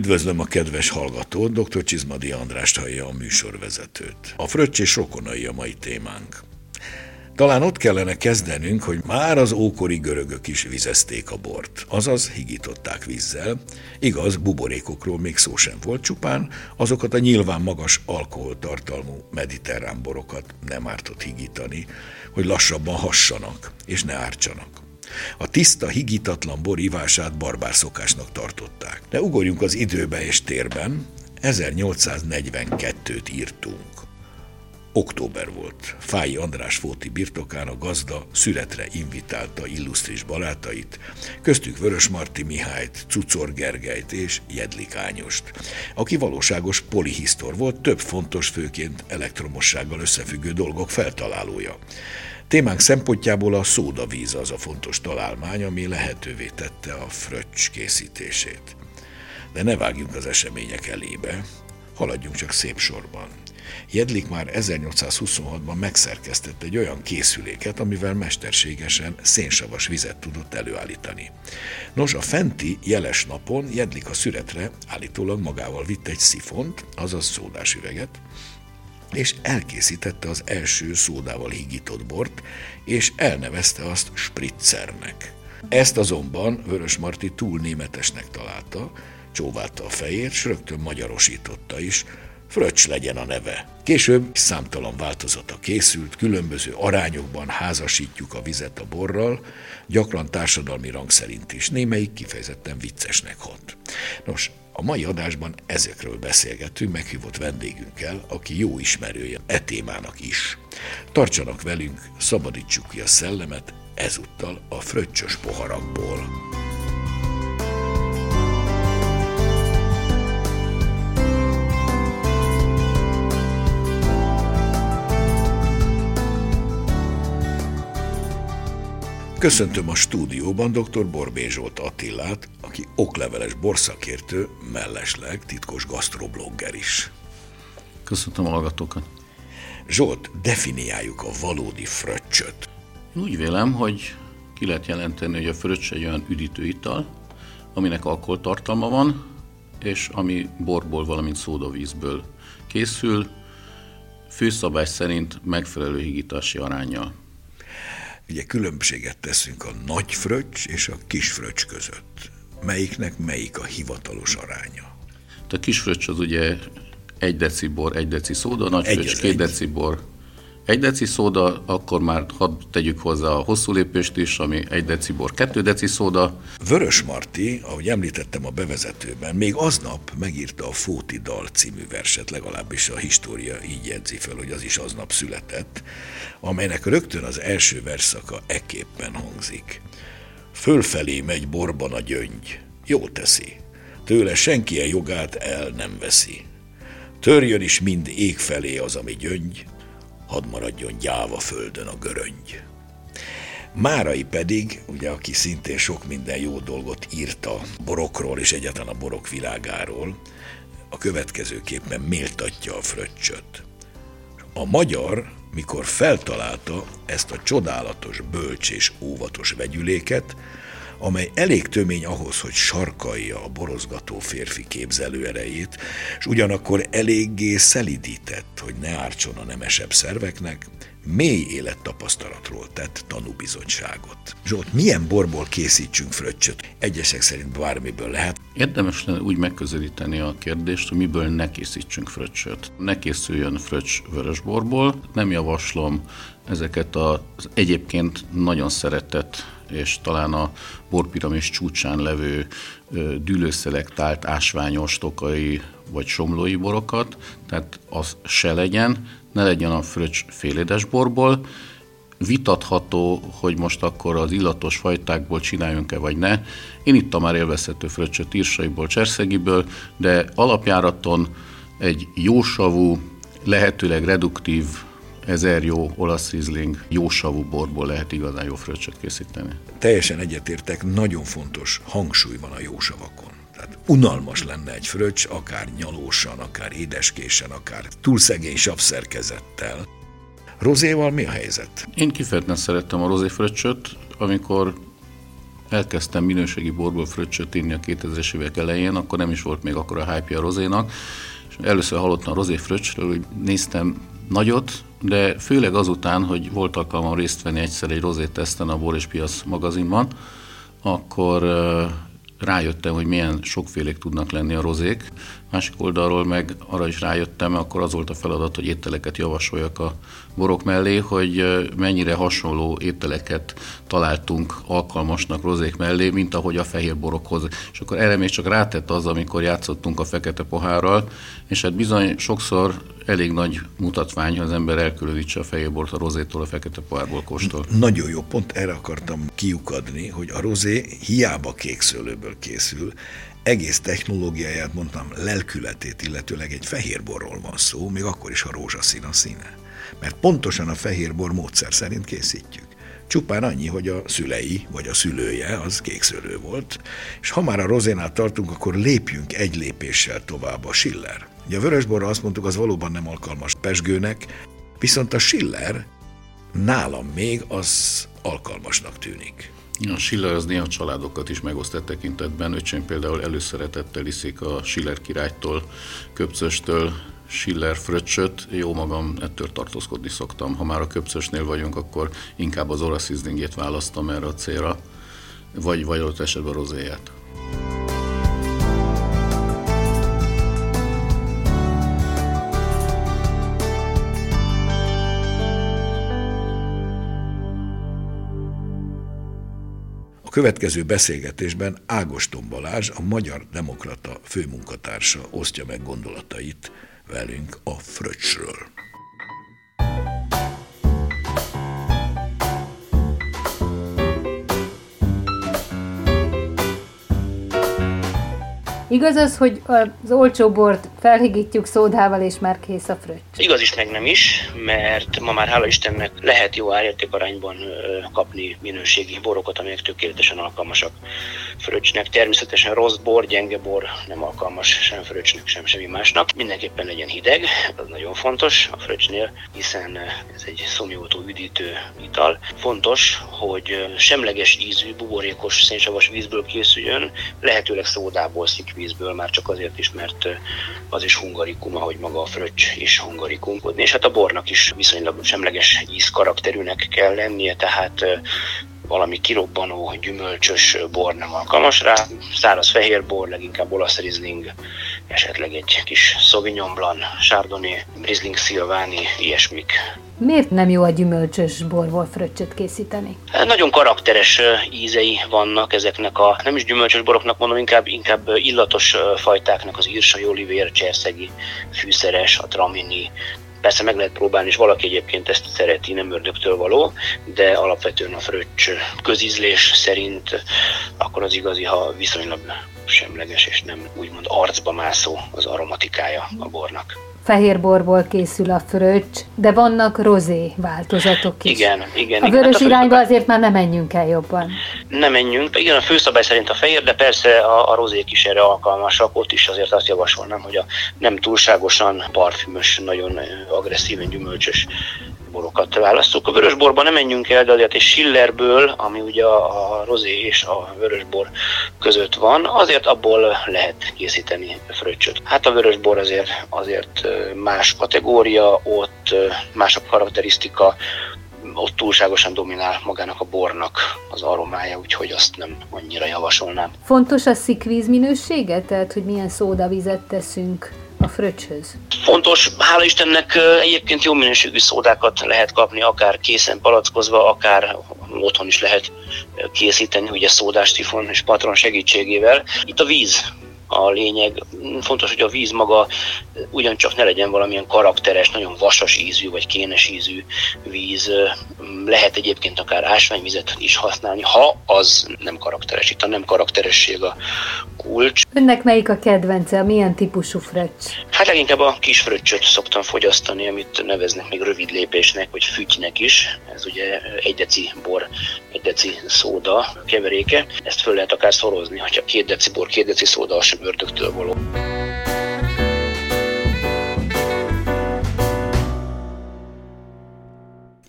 Üdvözlöm a kedves hallgatót, dr. Csizmadi Andrást hallja a műsorvezetőt. A fröccs és rokonai a mai témánk. Talán ott kellene kezdenünk, hogy már az ókori görögök is vizezték a bort, azaz higították vízzel. Igaz, buborékokról még szó sem volt csupán, azokat a nyilván magas alkoholtartalmú mediterrán borokat nem ártott higítani, hogy lassabban hassanak és ne ártsanak. A tiszta, higítatlan bor ivását barbár szokásnak tartották. De ugorjunk az időbe és térben, 1842-t írtunk. Október volt. Fáji András Fóti birtokán a gazda születre invitálta illusztris barátait, köztük Vörös Marti Mihályt, Cucor Gergelyt és Jedlik Ányost, aki valóságos polihisztor volt, több fontos, főként elektromossággal összefüggő dolgok feltalálója. Témánk szempontjából a szódavíz az a fontos találmány, ami lehetővé tette a fröccs készítését. De ne vágjunk az események elébe, haladjunk csak szép sorban. Jedlik már 1826-ban megszerkesztett egy olyan készüléket, amivel mesterségesen szénsavas vizet tudott előállítani. Nos, a fenti jeles napon Jedlik a szüretre állítólag magával vitt egy szifont, azaz szódás üveget, és elkészítette az első szódával higított bort, és elnevezte azt spritzernek. Ezt azonban Vörös Marti túl németesnek találta, csóválta a fejét, s rögtön magyarosította is, Fröccs legyen a neve. Később számtalan változata készült, különböző arányokban házasítjuk a vizet a borral, gyakran társadalmi rang szerint is, némelyik kifejezetten viccesnek hat. Nos, a mai adásban ezekről beszélgetünk meghívott vendégünkkel, aki jó ismerője e témának is. Tartsanak velünk, szabadítsuk ki a szellemet, ezúttal a fröccsös poharakból. Köszöntöm a stúdióban dr. Borbé Zsolt Attilát, aki okleveles borszakértő, mellesleg titkos gasztroblogger is. Köszöntöm a hallgatókat. Zsolt, definiáljuk a valódi fröccsöt. Én úgy vélem, hogy ki lehet jelenteni, hogy a fröccs egy olyan üdítő ital, aminek alkoholtartalma van, és ami borból, valamint szódavízből készül, főszabály szerint megfelelő higítási arányjal. Ugye különbséget teszünk a nagy fröccs és a kis fröccs között. Melyiknek melyik a hivatalos aránya? A kis fröccs az ugye egy deci bor, egy deci szóda, nagy egy fröccs, két egy. deci bor, egy deci szóda, akkor már hadd tegyük hozzá a hosszú lépést is, ami egy deci bor, kettő deci szóda. Vörös Marti, ahogy említettem a bevezetőben, még aznap megírta a Fóti Dal című verset, legalábbis a história így jegyzi fel, hogy az is aznap született, amelynek rögtön az első verszaka eképpen hangzik. Fölfelé megy borban a gyöngy, jó teszi, tőle senki a jogát el nem veszi. Törjön is mind ég felé az, ami gyöngy, hadd maradjon gyáva földön a göröngy. Márai pedig, ugye, aki szintén sok minden jó dolgot írta borokról és egyáltalán a borok világáról, a következőképpen méltatja a fröccsöt. A magyar, mikor feltalálta ezt a csodálatos, bölcs és óvatos vegyüléket, amely elég tömény ahhoz, hogy sarkalja a borozgató férfi képzelőerejét, és ugyanakkor eléggé szelidített, hogy ne ártson a nemesebb szerveknek, mély élettapasztalatról tett tanúbizonyságot. Zsolt, milyen borból készítsünk fröccsöt? Egyesek szerint bármiből lehet. Érdemes lenne úgy megközelíteni a kérdést, hogy miből ne készítsünk fröccsöt. Ne készüljön fröccs vörösborból. Nem javaslom ezeket az egyébként nagyon szeretett és talán a borpiramis csúcsán levő dűlőszelektált ásványos tokai vagy somlói borokat, tehát az se legyen, ne legyen a fröccs félédes borból, vitatható, hogy most akkor az illatos fajtákból csináljunk-e vagy ne. Én itt a már élvezhető fröccsöt írsaiból, cserszegiből, de alapjáraton egy jósavú, lehetőleg reduktív ezer jó olasz rizling, jó savú borból lehet igazán jó fröccsöt készíteni. Teljesen egyetértek, nagyon fontos hangsúly van a jó savakon. Tehát unalmas lenne egy fröccs, akár nyalósan, akár édeskésen, akár túl szegény savszerkezettel. Rozéval mi a helyzet? Én kifejezetten szerettem a rozé fröccsöt, amikor elkezdtem minőségi borból fröccsöt inni a 2000-es évek elején, akkor nem is volt még akkor a hype a rozénak, és először hallottam a rozé fröccsről, hogy néztem nagyot, de főleg azután, hogy volt alkalmam részt venni egyszer egy rozé teszten a Bor és magazinban, akkor rájöttem, hogy milyen sokfélék tudnak lenni a rozék. Másik oldalról meg arra is rájöttem, akkor az volt a feladat, hogy ételeket javasoljak a borok mellé, hogy mennyire hasonló ételeket találtunk alkalmasnak rozék mellé, mint ahogy a fehér borokhoz. És akkor erre még csak rátett az, amikor játszottunk a fekete pohárral, és hát bizony sokszor elég nagy mutatvány, ha az ember elkülönítse a fehér bort a rozétól, a fekete pohárból kóstol. Nagyon jó, pont erre akartam kiukadni, hogy a rozé hiába kék szőlőből készül, egész technológiáját, mondtam, lelkületét, illetőleg egy fehérborról van szó, még akkor is, ha rózsaszín a színe. Mert pontosan a fehérbor módszer szerint készítjük. Csupán annyi, hogy a szülei, vagy a szülője az kékszőlő volt, és ha már a rozénál tartunk, akkor lépjünk egy lépéssel tovább a Schiller. Ugye a vörösborra azt mondtuk, az valóban nem alkalmas pesgőnek, viszont a Schiller nálam még az alkalmasnak tűnik. A Schiller az néha családokat is megosztett tekintetben. Öcsém például előszeretettel iszik a Schiller királytól, köpcöstől, Schiller fröccsöt, jó magam ettől tartózkodni szoktam. Ha már a köpcösnél vagyunk, akkor inkább az olasz választom erre a célra, vagy, vagy ott esetben rozéját. A következő beszélgetésben Ágoston Balázs, a Magyar Demokrata főmunkatársa osztja meg gondolatait velünk a fröccsről. Igaz az, hogy az olcsó bort felhigítjuk szódával, és már kész a fröccs? Igaz is, meg nem is, mert ma már hála Istennek lehet jó árértékarányban kapni minőségi borokat, amelyek tökéletesen alkalmasak fröccsnek. Természetesen rossz bor, gyenge bor nem alkalmas sem fröccsnek, sem semmi másnak. Mindenképpen legyen hideg, ez nagyon fontos a fröccsnél, hiszen ez egy szomjótó üdítő ital. Fontos, hogy semleges ízű, buborékos szénsavas vízből készüljön, lehetőleg szódából, szikvízből, már csak azért is, mert az is hungarikum, ahogy maga a fröccs is hungarikum. És hát a bornak is viszonylag semleges íz karakterűnek kell lennie, tehát valami kirobbanó, gyümölcsös bor nem alkalmas rá. Száraz fehér bor, leginkább olasz rizling, esetleg egy kis Sauvignon Blanc, Chardonnay, Riesling Silvani, ilyesmik. Miért nem jó a gyümölcsös borból fröccsöt készíteni? Nagyon karakteres ízei vannak ezeknek a, nem is gyümölcsös boroknak mondom, inkább, inkább illatos fajtáknak, az írsai olivér, cserszegi, fűszeres, a tramini, Persze meg lehet próbálni, és valaki egyébként ezt szereti, nem ördögtől való, de alapvetően a fröccs közízlés szerint akkor az igazi, ha viszonylag semleges és nem úgymond arcba mászó az aromatikája a bornak fehér borból készül a fröccs, de vannak rozé változatok is. Igen, igen. A vörös hát a irányba azért már nem menjünk el jobban. Nem menjünk. Igen, a főszabály szerint a fehér, de persze a, a rozék is erre alkalmasak. Ott is azért azt javasolnám, hogy a nem túlságosan parfümös, nagyon agresszíven gyümölcsös borokat választjuk. A vörösborban nem menjünk el, de azért egy Schillerből, ami ugye a rozé és a vörösbor között van, azért abból lehet készíteni fröccsöt. Hát a vörösbor azért, azért más kategória, ott más a karakterisztika, ott túlságosan dominál magának a bornak az aromája, úgyhogy azt nem annyira javasolnám. Fontos a szikvíz minősége, tehát hogy milyen szódavizet teszünk a fröccshöz? Fontos, hála Istennek egyébként jó minőségű szódákat lehet kapni, akár készen palackozva, akár otthon is lehet készíteni, ugye szódás tifon és patron segítségével. Itt a víz a lényeg. Fontos, hogy a víz maga ugyancsak ne legyen valamilyen karakteres, nagyon vasas ízű vagy kénes ízű víz. Lehet egyébként akár ásványvizet is használni, ha az nem karakteres. Itt a nem karakteresség a kulcs. Önnek melyik a kedvence? Milyen típusú fröccs? Hát leginkább a kis fröccsöt szoktam fogyasztani, amit neveznek még rövid lépésnek, vagy fütynek is. Ez ugye egy deci bor, egy deci szóda keveréke. Ezt föl lehet akár szorozni, hogyha két deci bor, két deci szóda, az sem ördögtől való.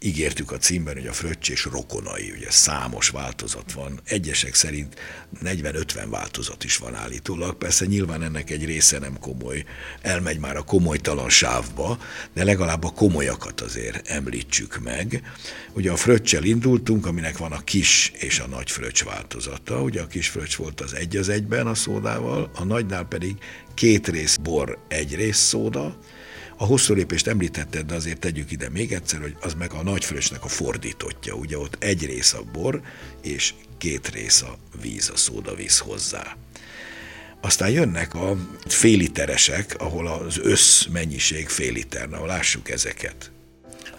Ígértük a címben, hogy a fröccs és rokonai, ugye számos változat van. Egyesek szerint 40-50 változat is van állítólag. Persze nyilván ennek egy része nem komoly, elmegy már a komolytalan sávba, de legalább a komolyakat azért említsük meg. Ugye a fröccsel indultunk, aminek van a kis és a nagy fröccs változata. Ugye a kis fröccs volt az egy az egyben a szódával, a nagynál pedig két rész bor, egy rész szóda, a hosszú lépést említetted, de azért tegyük ide még egyszer, hogy az meg a nagyfröcsnek a fordítottja. Ugye ott egy rész a bor, és két rész a víz, a szódavíz hozzá. Aztán jönnek a féliteresek, ahol az össz mennyiség fél liter. Na, lássuk ezeket.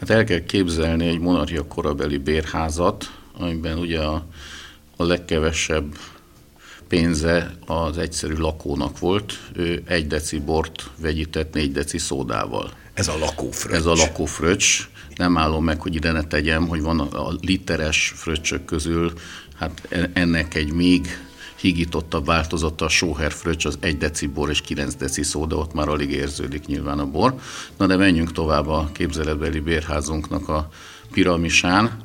Hát el kell képzelni egy monarchia korabeli bérházat, amiben ugye a, a legkevesebb pénze az egyszerű lakónak volt, ő egy deci bort vegyített négy deci szódával. Ez a lakófröccs. Ez a lakófröccs. Nem állom meg, hogy ide ne tegyem, hogy van a literes fröccsök közül, hát ennek egy még higítottabb változata, a sóher fröccs, az egy deci bor és 9 deci szóda, ott már alig érződik nyilván a bor. Na de menjünk tovább a képzeletbeli bérházunknak a piramisán,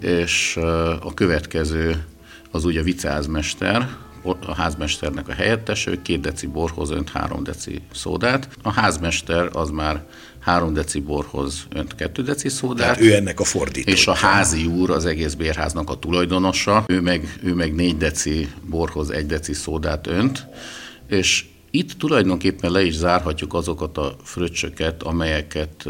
és a következő az ugye viceházmester, a házmesternek a helyettese, ő két deci borhoz önt három deci szódát. A házmester az már három deci borhoz önt kettő deci szódát. Tehát ő ennek a fordítója. És a házi úr az egész bérháznak a tulajdonosa, ő meg, ő meg négy deci borhoz egy deci szódát önt, és itt tulajdonképpen le is zárhatjuk azokat a fröccsöket, amelyeket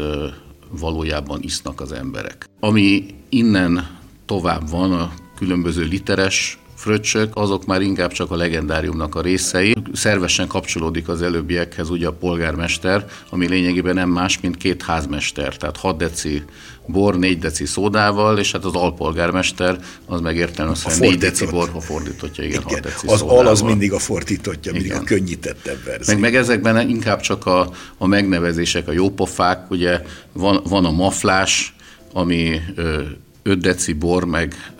valójában isznak az emberek. Ami innen tovább van, a különböző literes fröccsök, azok már inkább csak a legendáriumnak a részei. Szervesen kapcsolódik az előbbiekhez ugye a polgármester, ami lényegében nem más, mint két házmester, tehát 6 deci bor 4 deci szódával, és hát az alpolgármester az meg értelmesen 4 deci bor, ha fordítottja, igen, igen. 6 deci Az al az mindig a fordítottja, mindig igen. a könnyítettebb verzió. Meg, meg ezekben inkább csak a, a megnevezések, a jópofák, ugye van, van a maflás, ami 5 deci bor, meg,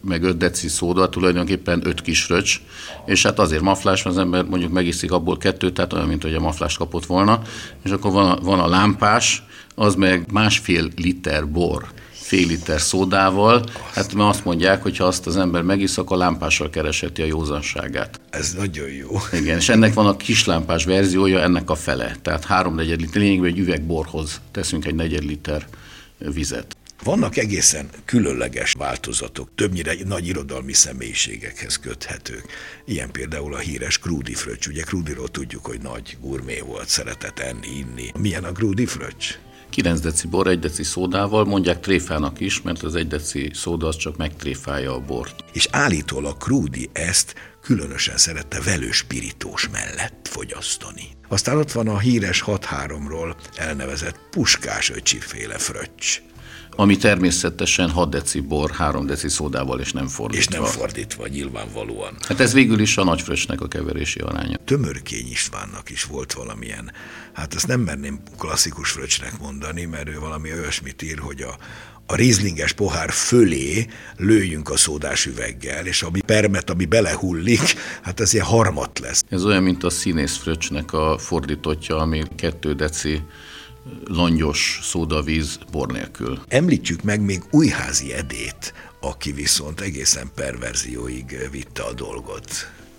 meg 5 deci szóda, tulajdonképpen 5 kis röcs, és hát azért maflás, az ember mondjuk megiszik abból kettőt, tehát olyan, mint hogy a maflás kapott volna, és akkor van a, van a lámpás, az meg másfél liter bor fél liter szódával, hát mert azt mondják, hogy ha azt az ember megisz, akkor lámpással kereseti a józanságát. Ez nagyon jó. Igen, és ennek van a kislámpás verziója, ennek a fele. Tehát három negyed liter, lényegében egy üvegborhoz teszünk egy negyed liter vizet. Vannak egészen különleges változatok, többnyire nagy irodalmi személyiségekhez köthetők. Ilyen például a híres Krúdi fröccs. Ugye Krúdiról tudjuk, hogy nagy gurmé volt, szeretett enni, inni. Milyen a Krúdi fröccs? 9 deci bor, 1 deci szódával, mondják tréfának is, mert az 1 deci szóda az csak megtréfálja a bort. És állítólag Krúdi ezt különösen szerette velős pirítós mellett fogyasztani. Aztán ott van a híres 6-3-ról elnevezett puskás öcsiféle fröccs ami természetesen 6 deci bor, 3 deci szódával, és nem fordítva. És nem fordítva, nyilvánvalóan. Hát ez végül is a nagyfrösnek a keverési aránya. Tömörkény Istvánnak is volt valamilyen, hát ezt nem merném klasszikus fröccsnek mondani, mert ő valami olyasmit ír, hogy a, a rizlinges pohár fölé lőjünk a szódás üveggel, és ami permet, ami belehullik, hát ez ilyen harmat lesz. Ez olyan, mint a színész fröccsnek a fordítottja, ami kettő deci langyos szódavíz bor nélkül. Említsük meg még Újházi Edét, aki viszont egészen perverzióig vitte a dolgot.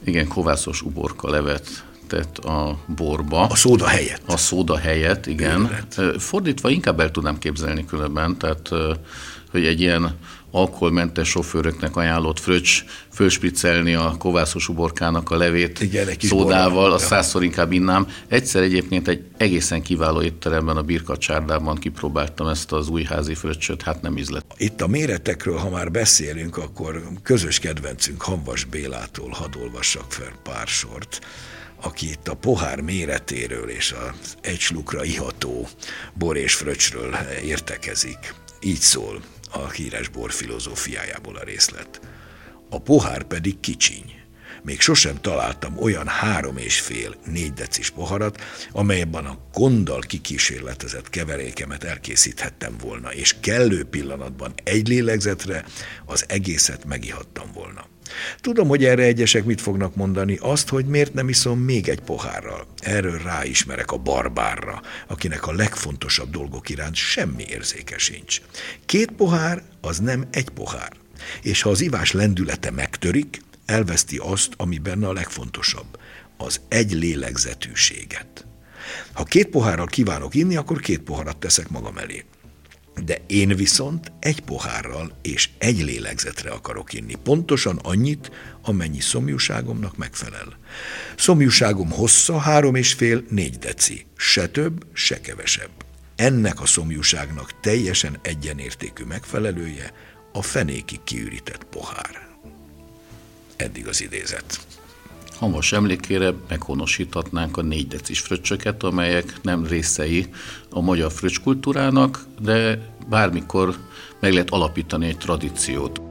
Igen, kovászos uborka levet tett a borba. A szóda helyett. A szóda helyett, igen. Őlet. Fordítva inkább el tudnám képzelni különben, tehát hogy egy ilyen alkoholmentes sofőröknek ajánlott fröccs fölspriccelni a kovászos uborkának a levét Igen, egy szódával, azt százszor inkább innám. Egyszer egyébként egy egészen kiváló étteremben, a Birkacsárdában kipróbáltam ezt az újházi fröccsöt, hát nem ízlet. Itt a méretekről, ha már beszélünk, akkor közös kedvencünk Hanvas Bélától hadd olvassak fel pár sort aki itt a pohár méretéről és az egy slukra iható bor és fröccsről értekezik. Így szól a híres bor filozófiájából a részlet. A pohár pedig kicsiny. Még sosem találtam olyan három és fél, négy decis poharat, amelyben a gonddal kikísérletezett keverékemet elkészíthettem volna, és kellő pillanatban egy lélegzetre az egészet megihattam volna. Tudom, hogy erre egyesek mit fognak mondani, azt, hogy miért nem iszom még egy pohárral. Erről ráismerek a barbárra, akinek a legfontosabb dolgok iránt semmi érzéke sincs. Két pohár az nem egy pohár. És ha az ivás lendülete megtörik, elveszti azt, ami benne a legfontosabb, az egy lélegzetűséget. Ha két pohárral kívánok inni, akkor két poharat teszek magam elé. De én viszont egy pohárral és egy lélegzetre akarok inni. Pontosan annyit, amennyi szomjúságomnak megfelel. Szomjúságom hossza három és fél, négy deci. Se több, se kevesebb. Ennek a szomjúságnak teljesen egyenértékű megfelelője a fenékig kiürített pohár. Eddig az idézet. Hamas emlékére meghonosíthatnánk a négy decis fröccsöket, amelyek nem részei a magyar fröccskultúrának, de bármikor meg lehet alapítani egy tradíciót.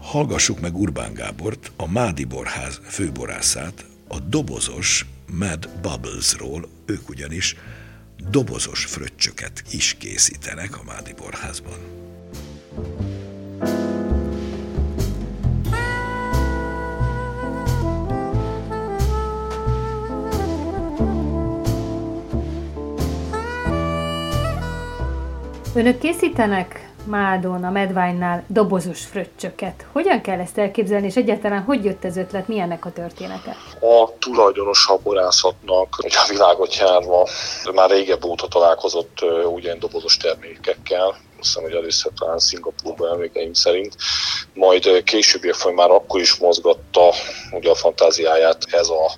Hallgassuk meg Urbán Gábort, a Mádi Borház főborászát, a dobozos Mad Bubblesról, ők ugyanis dobozos fröccsöket is készítenek a Mádi Borházban. Önök készítenek Mádon, a Medványnál dobozos fröccsöket. Hogyan kell ezt elképzelni, és egyáltalán hogy jött ez ötlet, milyennek a története? A tulajdonos a borászatnak, hogy a világot járva már régebb óta találkozott ugyan dobozos termékekkel, azt hiszem, hogy először talán Szingapurban emlékeim szerint, majd későbbiek folyamán már akkor is mozgatta ugye a fantáziáját ez a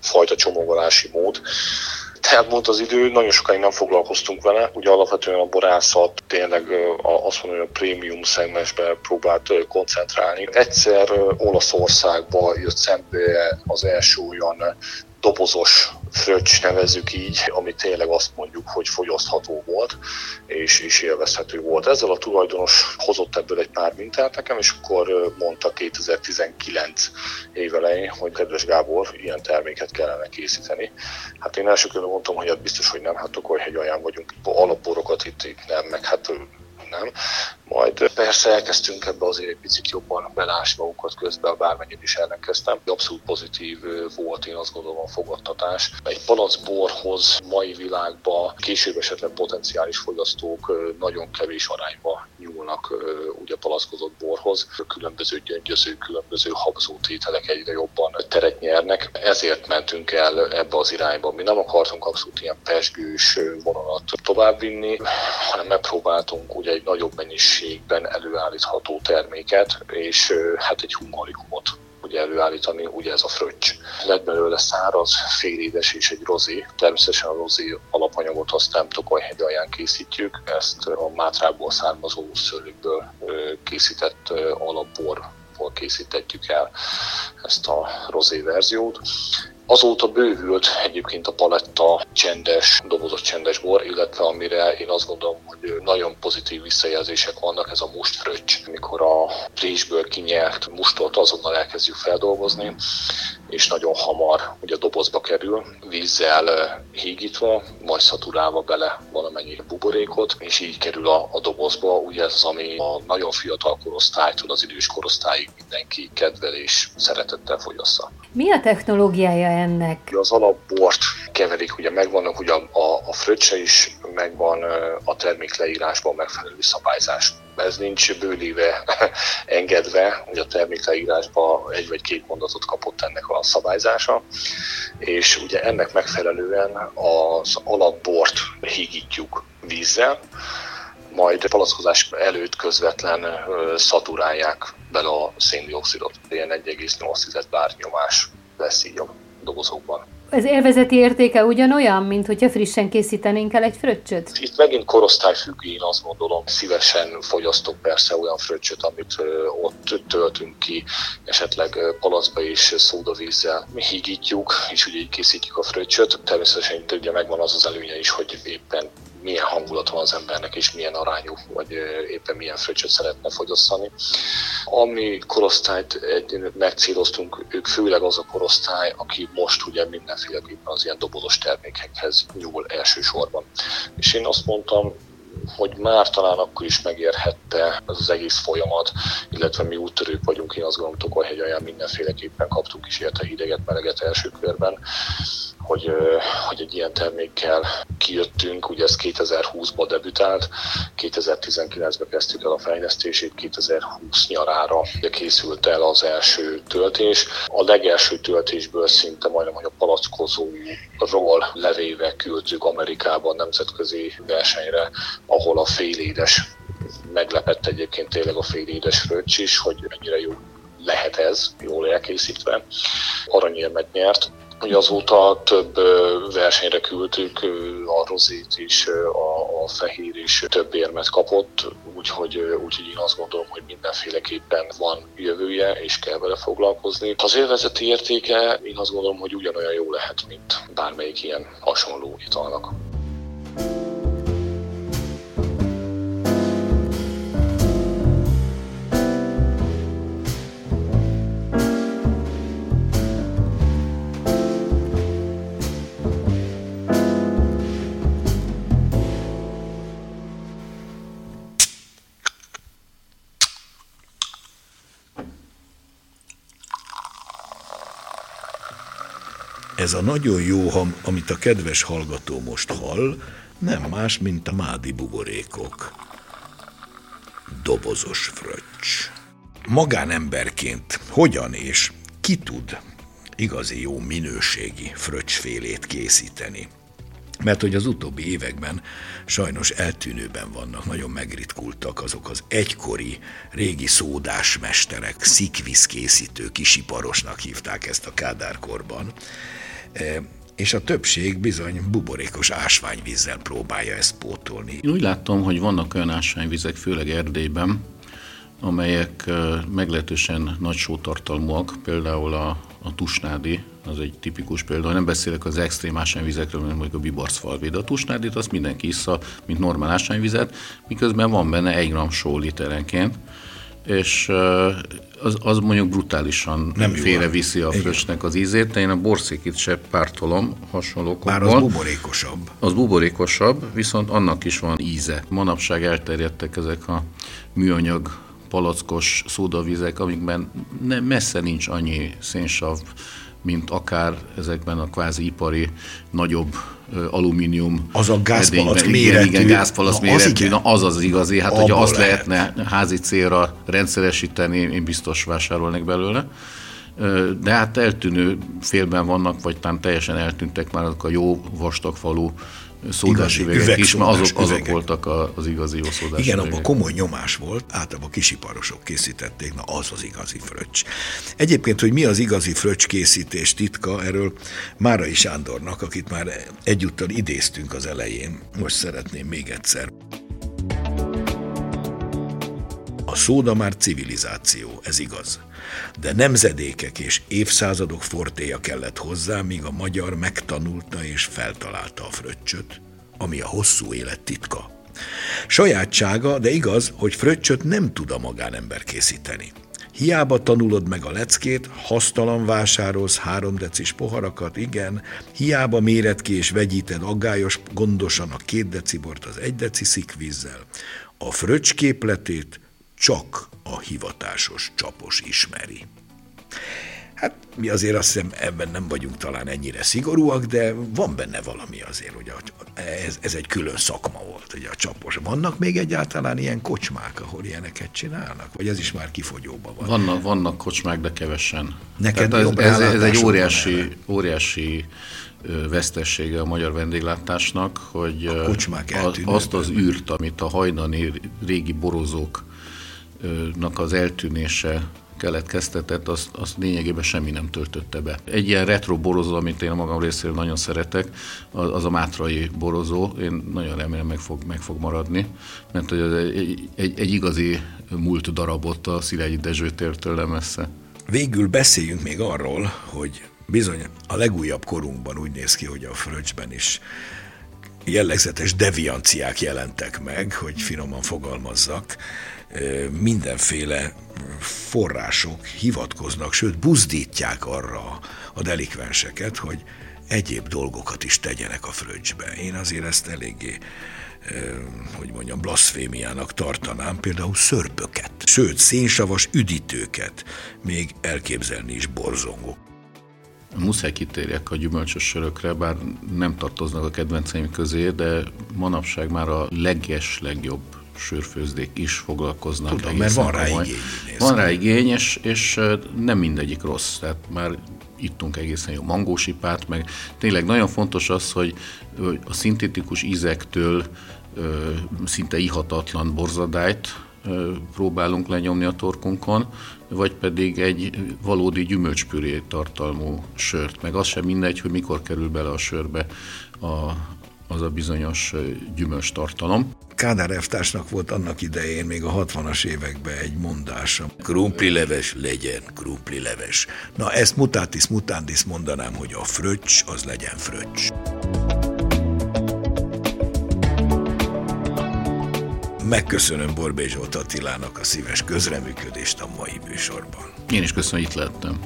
fajta csomagolási mód elmúlt az idő, nagyon sokáig nem foglalkoztunk vele, ugye alapvetően a borászat tényleg azt mondom, hogy a prémium szegmensbe próbált koncentrálni. Egyszer Olaszországba jött szembe az első olyan dobozos fröccs nevezzük így, ami tényleg azt mondjuk, hogy fogyasztható volt, és, és élvezhető volt. Ezzel a tulajdonos hozott ebből egy pár mintát nekem, és akkor mondta 2019 év elején, hogy kedves Gábor, ilyen terméket kellene készíteni. Hát én első mondtam, hogy hát biztos, hogy nem, hát Tokajhegy olyan vagyunk, alapborokat itt, itt nem, meg hát nem. Majd persze elkezdtünk ebbe azért egy picit jobban belásni magunkat közben, bármennyit is ellenkeztem. Abszolút pozitív volt, én azt gondolom a fogadtatás. Egy palacborhoz mai világban később esetleg potenciális fogyasztók nagyon kevés arányba nyúlnak ugye palackozott borhoz. Különböző gyöngyöző, különböző habzótételek egyre jobban teret nyernek. Ezért mentünk el ebbe az irányba. Mi nem akartunk abszolút ilyen pesgős vonalat továbbvinni, hanem megpróbáltunk ugye egy nagyobb mennyiségben előállítható terméket, és hát egy humorikumot ugye előállítani, ugye ez a fröccs. Lett belőle száraz, félédes és egy rozé. Természetesen a rozé alapanyagot azt nem Tokajhegy alján készítjük, ezt a Mátrából származó szőlőkből készített alapborból készítetjük el ezt a rozé verziót. Azóta bővült egyébként a paletta csendes, dobozott csendes bor, illetve amire én azt gondolom, hogy nagyon pozitív visszajelzések vannak, ez a mustfröccs, mikor a présből kinyert mustot azonnal elkezdjük feldolgozni, és nagyon hamar ugye a dobozba kerül, vízzel hígítva, majd szaturálva bele valamennyi buborékot, és így kerül a, a dobozba. Ugye ez az, ami a nagyon fiatal korosztálytól az idős korosztályig mindenki kedvel és szeretettel fogyassza. Mi a technológiája ennek? Az alapbort keverik, ugye megvannak ugye a, a, a fröccse is, megvan a termék leírásban megfelelő szabályzás ez nincs bőléve engedve, hogy a termékleírásban egy vagy két mondatot kapott ennek a szabályzása, és ugye ennek megfelelően az alapbort hígítjuk vízzel, majd palackozás előtt közvetlen szaturálják bele a széndiokszidot. Ilyen 1,8 bár nyomás lesz így a dobozokban. Az élvezeti értéke ugyanolyan, mint hogyha frissen készítenénk el egy fröccsöt? Itt megint korosztályfüggő, én azt gondolom. Szívesen fogyasztok persze olyan fröccsöt, amit ott töltünk ki, esetleg palacba és szódavízzel hígítjuk, és ugye így készítjük a fröccsöt. Természetesen itt ugye megvan az az előnye is, hogy éppen milyen hangulata van az embernek, és milyen arányú, vagy éppen milyen fröccsöt szeretne fogyosztani. Ami korosztályt megcéloztunk, ők főleg az a korosztály, aki most ugye mindenféleképpen az ilyen dobozos termékekhez nyúl elsősorban. És én azt mondtam, hogy már talán akkor is megérhette az egész folyamat, illetve mi úttörők vagyunk, én azt gondolom, Tokolhegyen mindenféleképpen kaptunk is érte hideget, meleget első körben, hogy, hogy egy ilyen termékkel kijöttünk, ugye ez 2020-ban debütált, 2019-ben kezdtük el a fejlesztését, 2020 nyarára készült el az első töltés. A legelső töltésből szinte majdnem, hogy a palackozóról levéve küldtük Amerikába a nemzetközi versenyre, ahol a félédes meglepett egyébként tényleg a félédes fröccs is, hogy mennyire jó lehet ez, jól elkészítve. Aranyérmet nyert, Ugye azóta több versenyre küldtük, a rozét is, a, a fehér is több érmet kapott, úgyhogy, úgyhogy én azt gondolom, hogy mindenféleképpen van jövője, és kell vele foglalkozni. Az élvezeti értéke én azt gondolom, hogy ugyanolyan jó lehet, mint bármelyik ilyen hasonló italnak. Ez a nagyon jó ham, amit a kedves hallgató most hall, nem más, mint a mádi buborékok. Dobozos fröccs. Magánemberként hogyan és ki tud igazi jó minőségi fröccsfélét készíteni? Mert hogy az utóbbi években sajnos eltűnőben vannak, nagyon megritkultak azok az egykori régi szódásmesterek, szikvisz készítő kisiparosnak hívták ezt a kádárkorban, és a többség bizony buborékos ásványvízzel próbálja ezt pótolni. Én úgy láttam, hogy vannak olyan ásványvizek, főleg Erdélyben, amelyek e, meglehetősen nagy sótartalmúak, például a, a tusnádi, az egy tipikus példa, nem beszélek az extrém ásványvizekről, mint mondjuk a bibarcfalvé, de a tusnádit azt mindenki issza, mint normál ásványvizet, miközben van benne egy gram só literenként, és az, az mondjuk brutálisan nem félreviszi a frösnek az ízét, de én a borszékit se pártolom hasonlókokból. Már az buborékosabb. Az buborékosabb, viszont annak is van íze. Manapság elterjedtek ezek a műanyag palackos szódavizek, amikben ne, messze nincs annyi szénsav, mint akár ezekben a kvázi ipari nagyobb alumínium. Az a gázpalack méretű. Igen, igen gázpalack na, méretű, az na az az igazi. Hát, hogyha azt lehet. lehetne házi célra rendszeresíteni, én biztos vásárolnék belőle. De hát eltűnő félben vannak, vagy talán teljesen eltűntek már azok a jó vastagfalú szódás üvegek is, mert azok, azok voltak az igazi jó szódás Igen, abban komoly nyomás volt, általában kisiparosok készítették, na az az igazi fröccs. Egyébként, hogy mi az igazi fröccs készítés titka, erről Márai Sándornak, akit már egyúttal idéztünk az elején, most szeretném még egyszer. A szóda már civilizáció, ez igaz. De nemzedékek és évszázadok fortéja kellett hozzá, míg a magyar megtanulta és feltalálta a fröccsöt, ami a hosszú élet titka. Sajátsága, de igaz, hogy fröccsöt nem tud a magánember készíteni. Hiába tanulod meg a leckét, hasztalan vásárolsz három decis poharakat, igen, hiába méred ki és vegyíted aggályos gondosan a két decibort az egy deci szikvízzel. A fröccs képletét csak a hivatásos csapos ismeri. Hát mi azért azt hiszem ebben nem vagyunk talán ennyire szigorúak, de van benne valami azért, hogy ez, ez egy külön szakma volt, hogy a csapos. Vannak még egyáltalán ilyen kocsmák, ahol ilyeneket csinálnak? Vagy ez is már kifogyóban van? Vannak, vannak kocsmák, de kevesen. Neked ez, ez, ez egy óriási, óriási vesztessége a magyar vendéglátásnak, hogy az, azt az űrt, amit a hajdani régi borozók nak az eltűnése keletkeztetett, azt, azt lényegében semmi nem töltötte be. Egy ilyen retro borozó, amit én a magam részéről nagyon szeretek, az a mátrai borozó, én nagyon remélem meg fog, meg fog maradni, mert hogy az egy, egy, egy igazi múlt darabot a Szilágyi Dezső tértől messze. Végül beszéljünk még arról, hogy bizony a legújabb korunkban úgy néz ki, hogy a fröccsben is jellegzetes devianciák jelentek meg, hogy finoman fogalmazzak, mindenféle források hivatkoznak, sőt buzdítják arra a delikvenseket, hogy egyéb dolgokat is tegyenek a fröccsbe. Én azért ezt eléggé hogy mondjam, blaszfémiának tartanám, például szörpöket, sőt, szénsavas üdítőket még elképzelni is borzongok. Muszáj kitérjek a gyümölcsös sörökre, bár nem tartoznak a kedvenceim közé, de manapság már a leges, legjobb sörfőzdék is foglalkoznak. Tudom, mert van rá igény. Van rá igény, és, és nem mindegyik rossz. Tehát már ittunk egészen jó mangósipát, meg tényleg nagyon fontos az, hogy a szintetikus ízektől szinte ihatatlan borzadályt próbálunk lenyomni a torkunkon, vagy pedig egy valódi gyümölcspüré tartalmú sört. Meg az sem mindegy, hogy mikor kerül bele a sörbe a, az a bizonyos gyümölcs tartalom. Kádár Eftársnak volt annak idején, még a 60-as években egy mondása. leves legyen leves. Na ezt mutatis mutandis mondanám, hogy a fröccs az legyen fröccs. Megköszönöm Borbé Zsolt Attilának a szíves közreműködést a mai műsorban. Én is köszönöm, hogy itt lettem.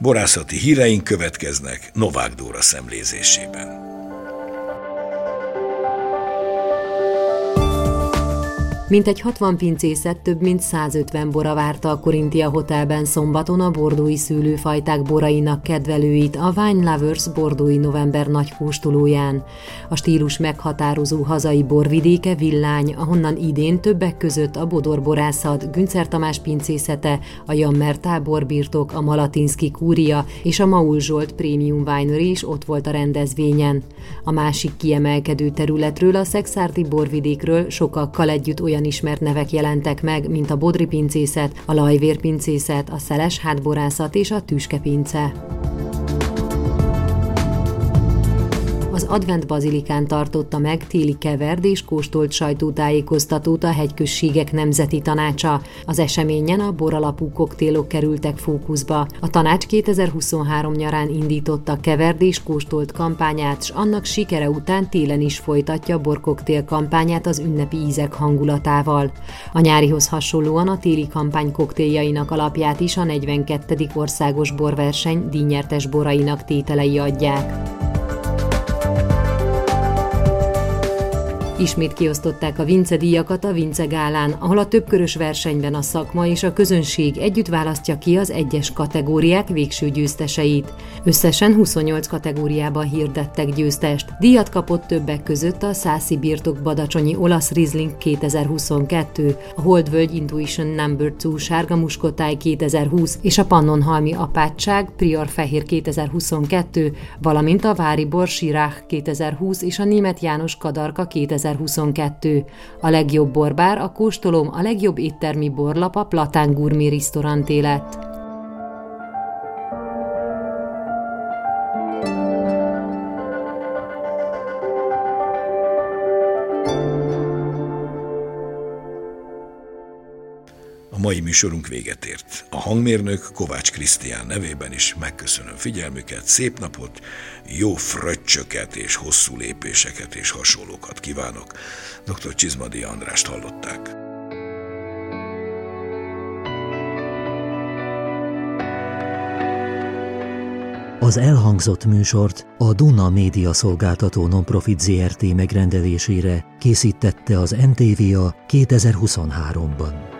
Borászati híreink következnek Novák Dóra szemlézésében. Mintegy 60 pincészet több mint 150 bora várta a Korintia Hotelben szombaton a bordói szűlőfajták borainak kedvelőit a Wine Lovers bordói november nagy kóstolóján. A stílus meghatározó hazai borvidéke Villány, ahonnan idén többek között a Bodor borászat, Güncer Tamás pincészete, a Jammer táborbirtok, a Malatinski kúria és a Maul Zsolt Premium Winery is ott volt a rendezvényen. A másik kiemelkedő területről, a Szexárdi borvidékről sokakkal együtt olyan olyan ismert nevek jelentek meg, mint a Bodri pincészet, a Lajvér pincészet, a Szeles hátborászat és a Tüskepince. Az Advent Bazilikán tartotta meg téli keverd és kóstolt sajtótájékoztatót a hegyközségek nemzeti tanácsa. Az eseményen a boralapú koktélok kerültek fókuszba. A tanács 2023 nyarán indította keverd és kóstolt kampányát, s annak sikere után télen is folytatja borkoktél kampányát az ünnepi ízek hangulatával. A nyárihoz hasonlóan a téli kampány koktéljainak alapját is a 42. országos borverseny díjnyertes borainak tételei adják. Ismét kiosztották a Vince díjakat a Vince Gálán, ahol a többkörös versenyben a szakma és a közönség együtt választja ki az egyes kategóriák végső győzteseit. Összesen 28 kategóriában hirdettek győztest. Díjat kapott többek között a Szászi Birtok Badacsonyi olasz Riesling 2022, a Holdvölgy Intuition Number 2 Sárga Muskotáj 2020 és a Pannonhalmi Apátság Prior Fehér 2022, valamint a Vári Borsirach 2020 és a Német János Kadarka 2020 2022. A legjobb borbár, a kóstolom, a legjobb éttermi borlap a Platán Gourmet Restaurant lett. Mai műsorunk véget ért. A hangmérnök Kovács Krisztián nevében is megköszönöm figyelmüket, szép napot, jó fröccsöket és hosszú lépéseket és hasonlókat kívánok. Dr. Csizmadi Andrást hallották. Az elhangzott műsort a Duna Média Szolgáltató Nonprofit ZRT megrendelésére készítette az MTVA 2023-ban.